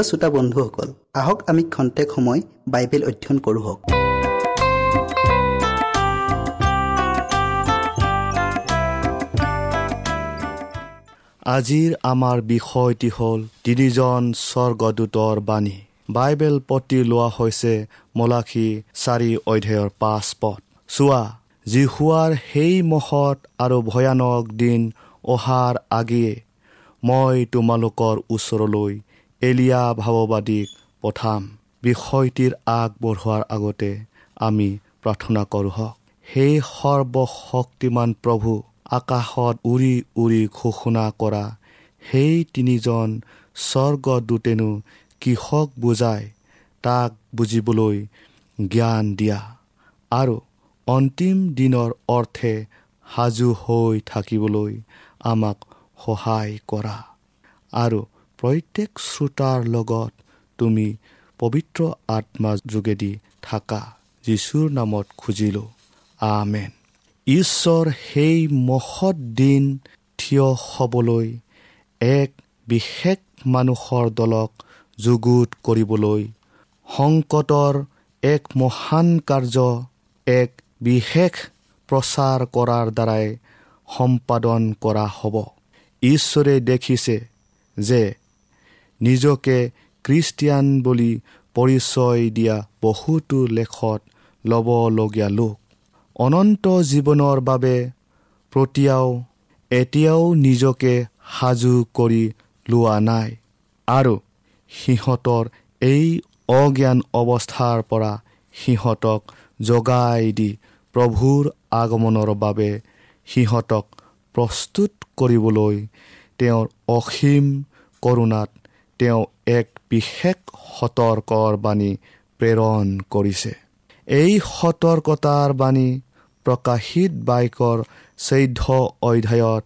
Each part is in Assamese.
প্ৰিয় শ্ৰোতা বন্ধুসকল আহক আমি খন্তেক সময় বাইবেল অধ্যয়ন কৰোঁ হওক। আজিৰ আমাৰ বিষয়টি হ'ল তিনিজন স্বৰ্গদূতৰ বাণী। বাইবেল পতি লোৱা হৈছে মলাখী চাৰি অধ্যায়ৰ পাঁচ পদ। চোৱা জিহুৱাৰ সেই মহৎ আৰু ভয়ানক দিন অহাৰ আগেয়ে মই তোমালোকৰ ওচৰলৈ এলিয়া ভাৱবাদীক পঠাম বিষয়টিৰ আগবঢ়োৱাৰ আগতে আমি প্ৰাৰ্থনা কৰোঁ হওক। সেই সৰ্বশক্তিমান প্ৰভু আকাশত উৰি উৰি ঘোষণা কৰা সেই তিনিজন স্বৰ্গদূতেনো কিহক বুজাই তাক বুজিবলৈ জ্ঞান দিয়া। আৰু অন্তিম দিনৰ অৰ্থে সাজু হৈ থাকিবলৈ আমাক সহায় কৰা। আৰু প্ৰত্যেক শ্ৰোতাৰ লগত তুমি পবিত্ৰ আত্মা যোগেদি থাকা। যীশুৰ নামত খুজিলোঁ। আমেন। ঈশ্বৰ সেই মহৎ দিন থিয় হ'বলৈ এক বিশেষ মানুহৰ দলক যুগুত কৰিবলৈ সংকটৰ এক মহান কাৰ্য এক বিশেষ প্ৰচাৰ কৰাৰ দ্বাৰাই সম্পাদন কৰা হ'ব। ঈশ্বৰে দেখিছে যে নিজকে খ্ৰীষ্টিয়ান বুলি পৰিচয় দিয়া বহুতো লেখত ল'বলগীয়া লোক। অনন্ত জীৱনৰ বাবে প্ৰতিয়াও এতিয়াও নিজকে সাজু কৰি লোৱা নাই। আৰু সিহঁতৰ এই অজ্ঞান অৱস্থাৰ পৰা সিহঁতক জগাই দি প্ৰভুৰ আগমনৰ বাবে সিহঁতক প্ৰস্তুত কৰিবলৈ তেওঁৰ অসীম কৰোণাত তেওঁ এক বিশেষ সতৰ্কৰ বাণী প্ৰেৰণ কৰিছে। এই সতৰ্কতাৰ বাণী প্ৰকাশিত বাইকৰ চৈধ্য অধ্যায়ত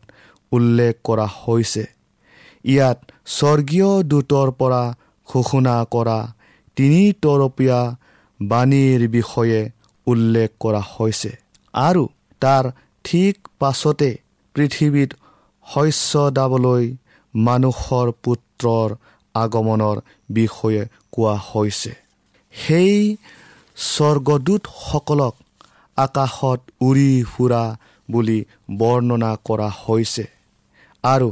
উল্লেখ কৰা হৈছে। ইয়াত স্বৰ্গীয় দূতৰ পৰা ঘোষণা কৰা তিনি তৰপীয়া বাণীৰ বিষয়ে উল্লেখ কৰা হৈছে আৰু তাৰ ঠিক পাছতে পৃথিৱীত শস্য দাবলৈ মানুহৰ পুত্ৰৰ আগমনৰ বিষয়ে কোৱা হৈছে। সেই স্বৰ্গদূতসকলক আকাশত উৰি ফুৰা বুলি বৰ্ণনা কৰা হৈছে আৰু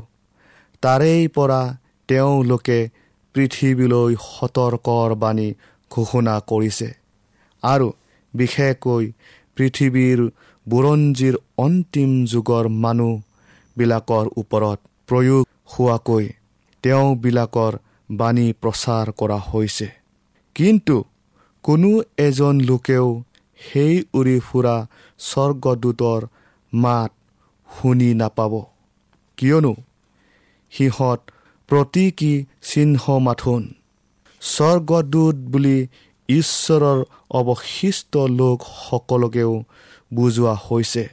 তাৰেই পৰা তেওঁলোকে পৃথিৱীলৈ সতৰ্কৰ বাণী ঘোষণা কৰিছে আৰু বিশেষকৈ পৃথিৱীৰ বুৰঞ্জীৰ অন্তিম যুগৰ মানুহবিলাকৰ ওপৰত প্ৰয়োগ হোৱাকৈ তেওঁবিলাকৰ বাণী প্ৰচাৰ কৰা হৈছে। কিন্তু কোনো এজন লোকেও সেই উৰি ফুৰা স্বৰ্গদূতৰ মাত শুনি নাপাব। কিয়নো সিহঁত প্ৰতীকী চিহ্ন মাথোন। স্বৰ্গদূত বুলি ঈশ্বৰৰ অৱশিষ্ট লোকসকলকেও বুজোৱা হৈছে।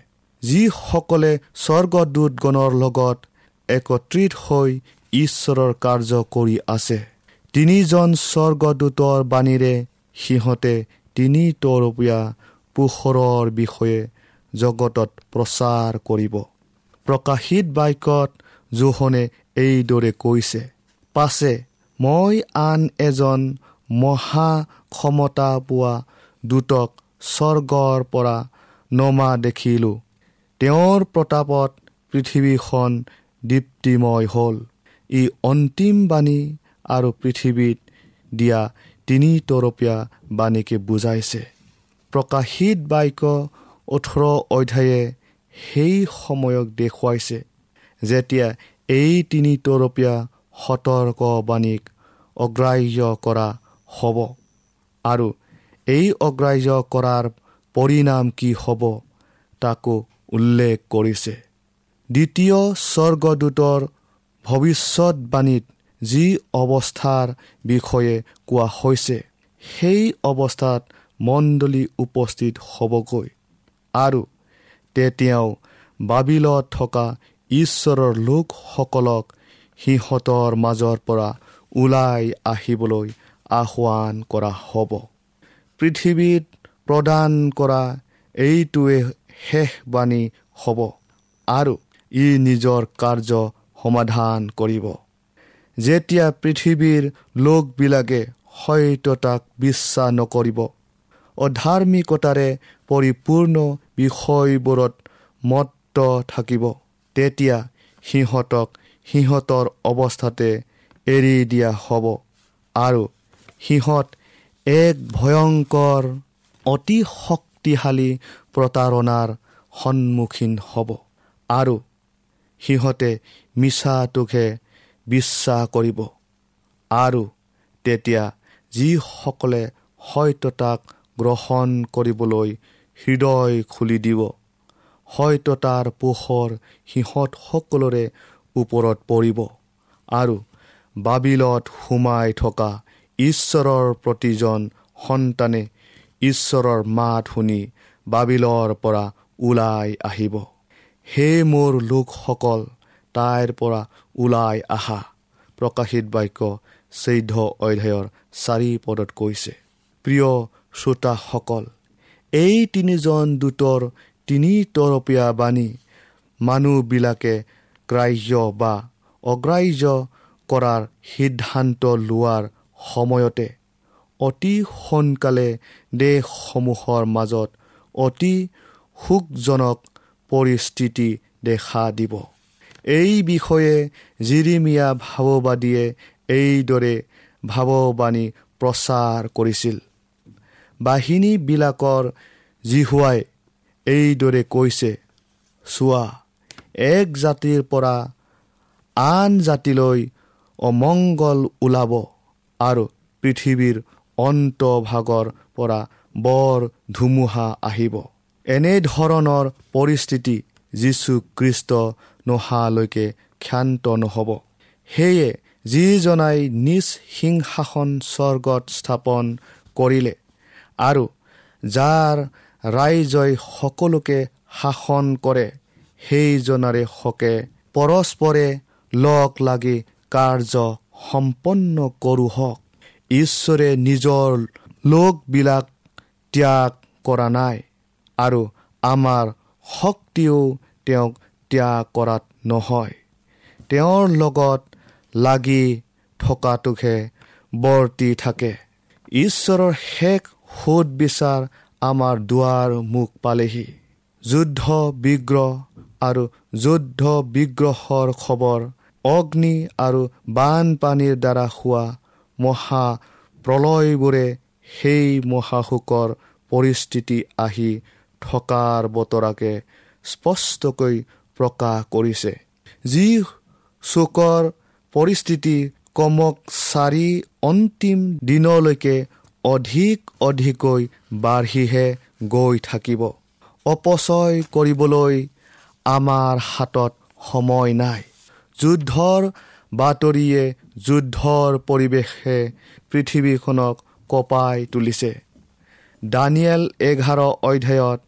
যিসকলে স্বৰ্গদূতগণৰ লগত একত্ৰিত হৈ ঈশ্বৰৰ কাৰ্য কৰি আছে। তিনিজন স্বৰ্গদূতৰ বাণীৰে সিহঁতে তিনি তৰপীয়া পোহৰৰ বিষয়ে জগতত প্ৰচাৰ কৰিব। প্ৰকাশিত বাক্যত জোহনে এইদৰে কৈছে পাছে মই আন এজন মহা ক্ষমতা পোৱা দূতক স্বৰ্গৰ পৰা নমা দেখিলোঁ। তেওঁৰ প্ৰতাপত পৃথিৱীখন দীপ্তিময় হ'ল। ই অন্তিম বাণী আৰু পৃথিৱীত দিয়া তিনি তৰপীয়া বাণীকে বুজাইছে। প্ৰকাশিত বাক্য ওঠৰ অধ্যায়ে সেই সময়ক দেখুৱাইছে যেতিয়া এই তিনি তৰপীয়া সতৰ্ক বাণীক অগ্ৰাহ্য কৰা হ'ব আৰু এই অগ্ৰাহ্য কৰাৰ পৰিণাম কি হ'ব তাকো উল্লেখ কৰিছে। দ্বিতীয় স্বৰ্গদূতৰ ভৱিষ্যতবাণীত যি অৱস্থাৰ বিষয়ে কোৱা হৈছে সেই অৱস্থাত মণ্ডলী উপস্থিত হ'বগৈ। আৰু তেতিয়াও বাবিলত থকা ঈশ্বৰৰ লোকসকলক সিহঁতৰ মাজৰ পৰা ওলাই আহিবলৈ আহ্বান কৰা হ'ব। পৃথিৱীত প্ৰদান কৰা এইটোৱে শেষ বাণী হ'ব। আৰু ই নিজৰ কাৰ্য সমাধান কৰিব। যেতিয়া পৃথিৱীৰ লোকবিলাকে সত্যতাক বিশ্বাস নকৰিব অধাৰ্মিকতাৰে পৰিপূৰ্ণ বিষয়বোৰত মত্ত থাকিব তেতিয়া সিহঁতক সিহঁতৰ অৱস্থাতে এৰি দিয়া হ'ব আৰু সিহঁত এক ভয়ংকৰ অতি শক্তিশালী প্ৰতাৰণাৰ সন্মুখীন হ'ব আৰু সিহঁতে মিছাটোকহে বিশ্বাস কৰিব। আৰু তেতিয়া যিসকলে সত্যতাক গ্ৰহণ কৰিবলৈ হৃদয় খুলি দিব সত্যতাৰ পোহৰ সিহঁত সকলোৰে ওপৰত পৰিব আৰু বাবিলত সোমাই থকা ঈশ্বৰৰ প্ৰতিজন সন্তানে ঈশ্বৰৰ মাত শুনি বাবিলৰ পৰা ওলাই আহিব। সেই মোৰ লোকসকল তাইৰ পৰা ওলাই আহা প্ৰকাশিত বাক্য চৈধ্য অধ্যায়ৰ চাৰি পদত কৈছে। প্ৰিয় শ্ৰোতাসকল এই তিনিজন দূতৰ তিনিতৰপীয়া বাণী মানুহবিলাকে গ্ৰাহ্য বা অগ্ৰাহ্য কৰাৰ সিদ্ধান্ত লোৱাৰ সময়তে অতি সোনকালে দেশসমূহৰ মাজত অতি সুখজনক পৰিস্থিতি দেখা দিব। এই বিষয়ে জিৰিমিয়া ভাৱবাদীয়ে এইদৰে ভাৱবাণী প্ৰচাৰ কৰিছিল। বাহিনীবিলাকৰ জিহুৱাই এইদৰে কৈছে চোৱা এক জাতিৰ পৰা আন জাতিলৈ অমংগল ওলাব আৰু পৃথিৱীৰ অন্তভাগৰ পৰা বৰ ধুমুহা আহিব। এনেধৰণৰ পৰিস্থিতি যীশুখ্ৰীষ্ট নোহোৱালৈকে ক্ষান্ত নহ'ব। সেয়ে যিজনাই নিজ সিংহাসন স্বৰ্গত স্থাপন কৰিলে আৰু যাৰ ৰাইজই সকলোকে শাসন কৰে সেইজনাৰে হকে পৰস্পৰে লগ লাগি কাৰ্য সম্পন্ন কৰোঁ হওক ঈশ্বৰে নিজৰ লোকবিলাক ত্যাগ কৰা নাই। আৰু আমাৰ শক্তিও তেওঁক ত্যাগ কৰাত নহয়। তেওঁৰ লগত লাগি থকাটোকহে বৰ্তি থাকে। ঈশ্বৰৰ শেষ সোধ বিচাৰ আমাৰ দুৱাৰ মুখ পালেহি। যুদ্ধ বিগ্ৰহ আৰু যুদ্ধ বিগ্ৰহৰ খবৰ অগ্নি আৰু বানপানীৰ দ্বাৰা হোৱা মহা প্ৰলয়বোৰে সেই মহাশোকৰ পৰিস্থিতি আহি থকাৰ বতৰাকে স্পষ্টকৈ প্ৰকাশ কৰিছে। যি চোকৰ পৰিস্থিতি কমক চাৰি অন্তিম দিনলৈকে অধিক অধিককৈ বাঢ়িহে গৈ থাকিব। অপচয় কৰিবলৈ আমাৰ হাতত সময় নাই। যুদ্ধৰ বাতৰিয়ে যুদ্ধৰ পৰিৱেশে পৃথিৱীখনক কঁপাই তুলিছে। দানিয়েল এঘাৰ অধ্যায়ত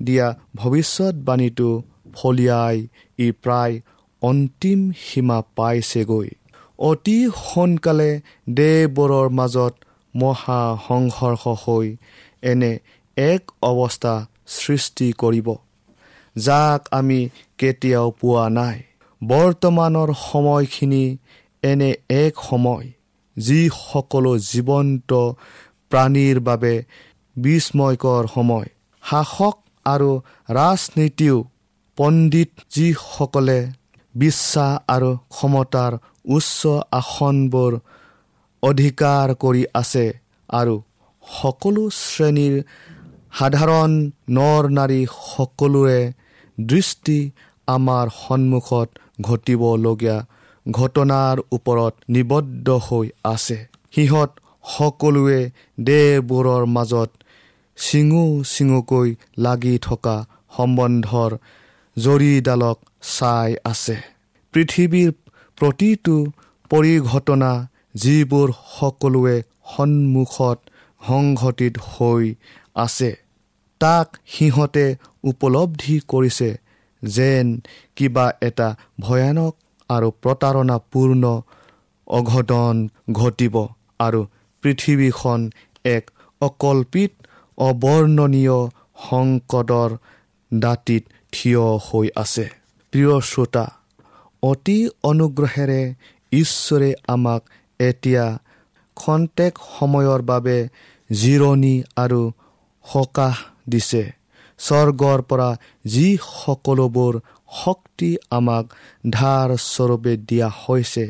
দিয়া ভৱিষ্যতবাণীটো ফলিয়াই ই প্ৰায় অন্তিম সীমা পাইছেগৈ। অতি সোনকালে দেৱবোৰৰ মাজত মহা সংঘৰ্ষ হৈ এনে এক অৱস্থা সৃষ্টি কৰিব যাক আমি কেতিয়াও পোৱা নাই। বৰ্তমানৰ সময়খিনি এনে এক সময় যি সকলো জীৱন্ত প্ৰাণীৰ বাবে বিস্ময়কৰ সময়। শাসক আৰু ৰাজনীতিও পণ্ডিত যিসকলে বিশ্বাস আৰু ক্ষমতাৰ উচ্চ আসনবোৰ অধিকাৰ কৰি আছে আৰু সকলো শ্ৰেণীৰ সাধাৰণ নৰ নাৰী সকলোৰে দৃষ্টি আমাৰ সন্মুখত ঘটিবলগীয়া ঘটনাৰ ওপৰত নিবদ্ধ হৈ আছে। সিহঁত সকলোৱে দেহবোৰৰ মাজত চিঙু চিঙুকৈ লাগি থকা সম্বন্ধৰ জৰিডালক চাই আছে। পৃথিৱীৰ প্ৰতিটো পৰিঘটনা যিবোৰ সকলোৱে সন্মুখত সংঘটিত হৈ আছে তাক সিহঁতে উপলব্ধি কৰিছে যেন কিবা এটা ভয়ানক আৰু প্ৰতাৰণাপূৰ্ণ অঘটন ঘটিব আৰু পৃথিৱীখন এক অকল্পিত অৱৰ্ণনীয় সংকটৰ দাঁতিত থিয় হৈ আছে। প্ৰিয় শ্ৰোতা অতি অনুগ্ৰহেৰে ঈশ্বৰে আমাক এতিয়া খন্তেক সময়ৰ বাবে জিৰণি আৰু সকাহ দিছে। স্বৰ্গৰ পৰা যি সকলোবোৰ শক্তি আমাক ধাৰ স্বৰূপে দিয়া হৈছে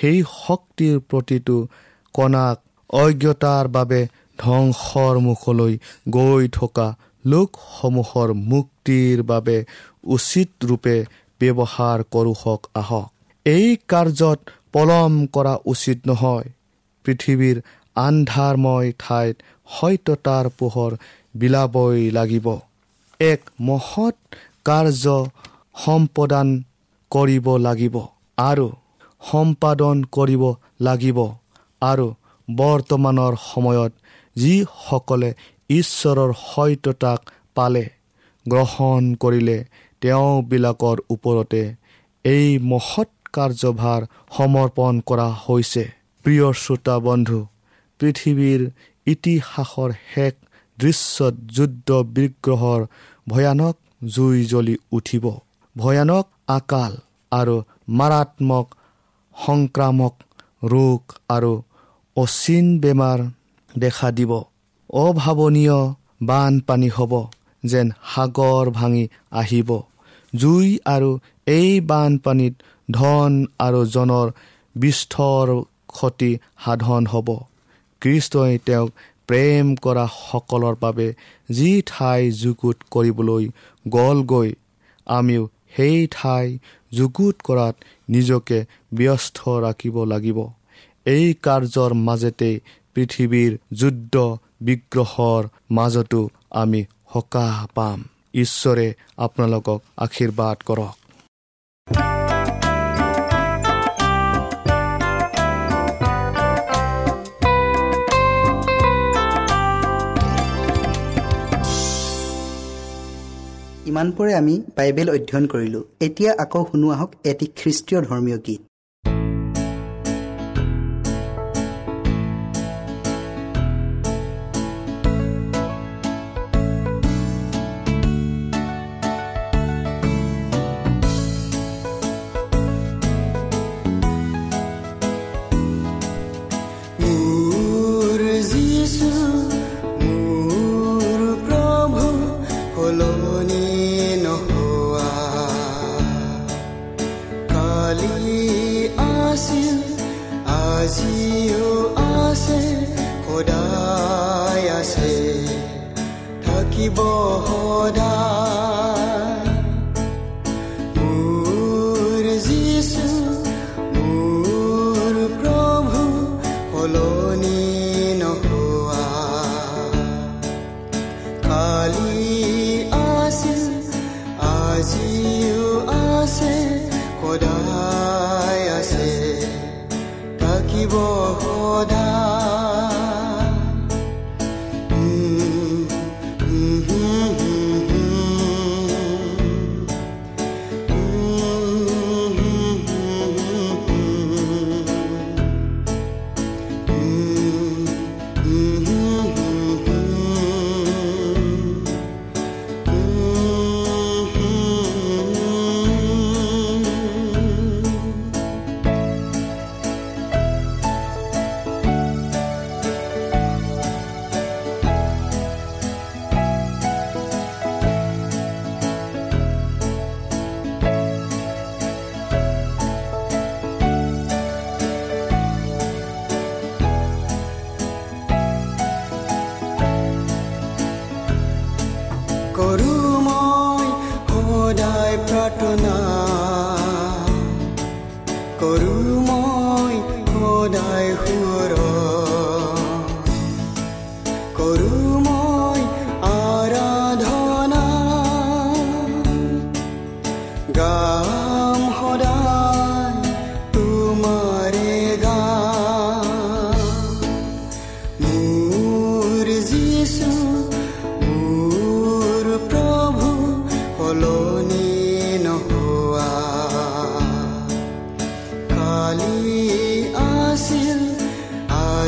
সেই শক্তিৰ প্ৰতিটো কণাক অজ্ঞতাৰ বাবে ধ্বংসৰ মুখলৈ গৈ থকা লোকসমূহৰ মুক্তিৰ বাবে উচিত ৰূপে ব্যৱহাৰ কৰোঁ হওক আহক। এই কাৰ্যত পলম কৰা উচিত নহয়। পৃথিৱীৰ আন্ধাৰময় ঠাইত সত্যতাৰ পোহৰ বিলাবই লাগিব। এক মহৎ কাৰ্য সম্পাদন কৰিব লাগিব আৰু সম্পাদন কৰিব লাগিব আৰু বৰ্তমানৰ সময়ত যিসকলে ঈশ্বৰৰ সত্যতাক পালে গ্ৰহণ কৰিলে তেওঁবিলাকৰ ওপৰতে এই মহৎ কাৰ্যভাৰ সমৰ্পণ কৰা হৈছে। প্ৰিয় শ্ৰোতা বন্ধু পৃথিৱীৰ ইতিহাসৰ শেষ দৃশ্যত যুদ্ধ বিগ্ৰহৰ ভয়ানক জুই জ্বলি উঠিব। ভয়ানক আকাল আৰু মাৰাত্মক সংক্ৰামক ৰোগ আৰু অচিন বেমাৰ দেখা দিব। অভাৱনীয় বানপানী হ'ব যেন সাগৰ ভাঙি আহিব। জুই আৰু এই বানপানীত ধন আৰু জনৰ বিস্তৰ ক্ষতি সাধন হ'ব। কৃষ্ণই তেওঁক প্ৰেম কৰা সকলৰ বাবে যি ঠাই যুগুত কৰিবলৈ গ'লগৈ আমিও সেই ঠাই যুগুত কৰাত নিজকে ব্যস্ত ৰাখিব লাগিব। এই কাৰ্যৰ মাজতে পৃথিৱীৰ যুদ্ধ বিগ্ৰহৰ মাজতো আমি সকাহ পাম। ঈশ্বৰে আপোনালোকক আশীৰ্বাদ কৰক। ইমানপৰে আমি বাইবেল অধ্যয়ন কৰিলোঁ। এতিয়া আকৌ শুনো আহক এটি খ্ৰীষ্টীয় ধৰ্মীয় গীত। color.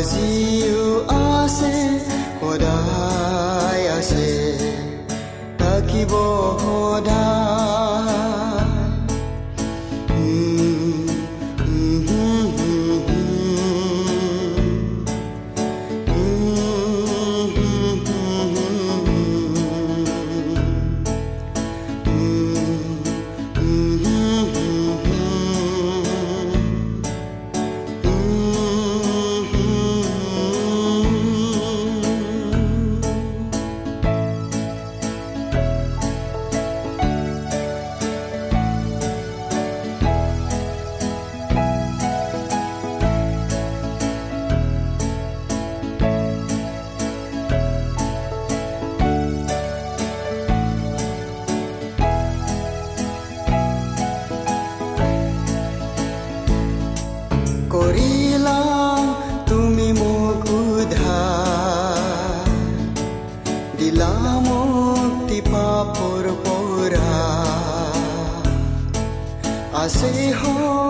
আজিও আছে সদায় আছে থাকিব 你可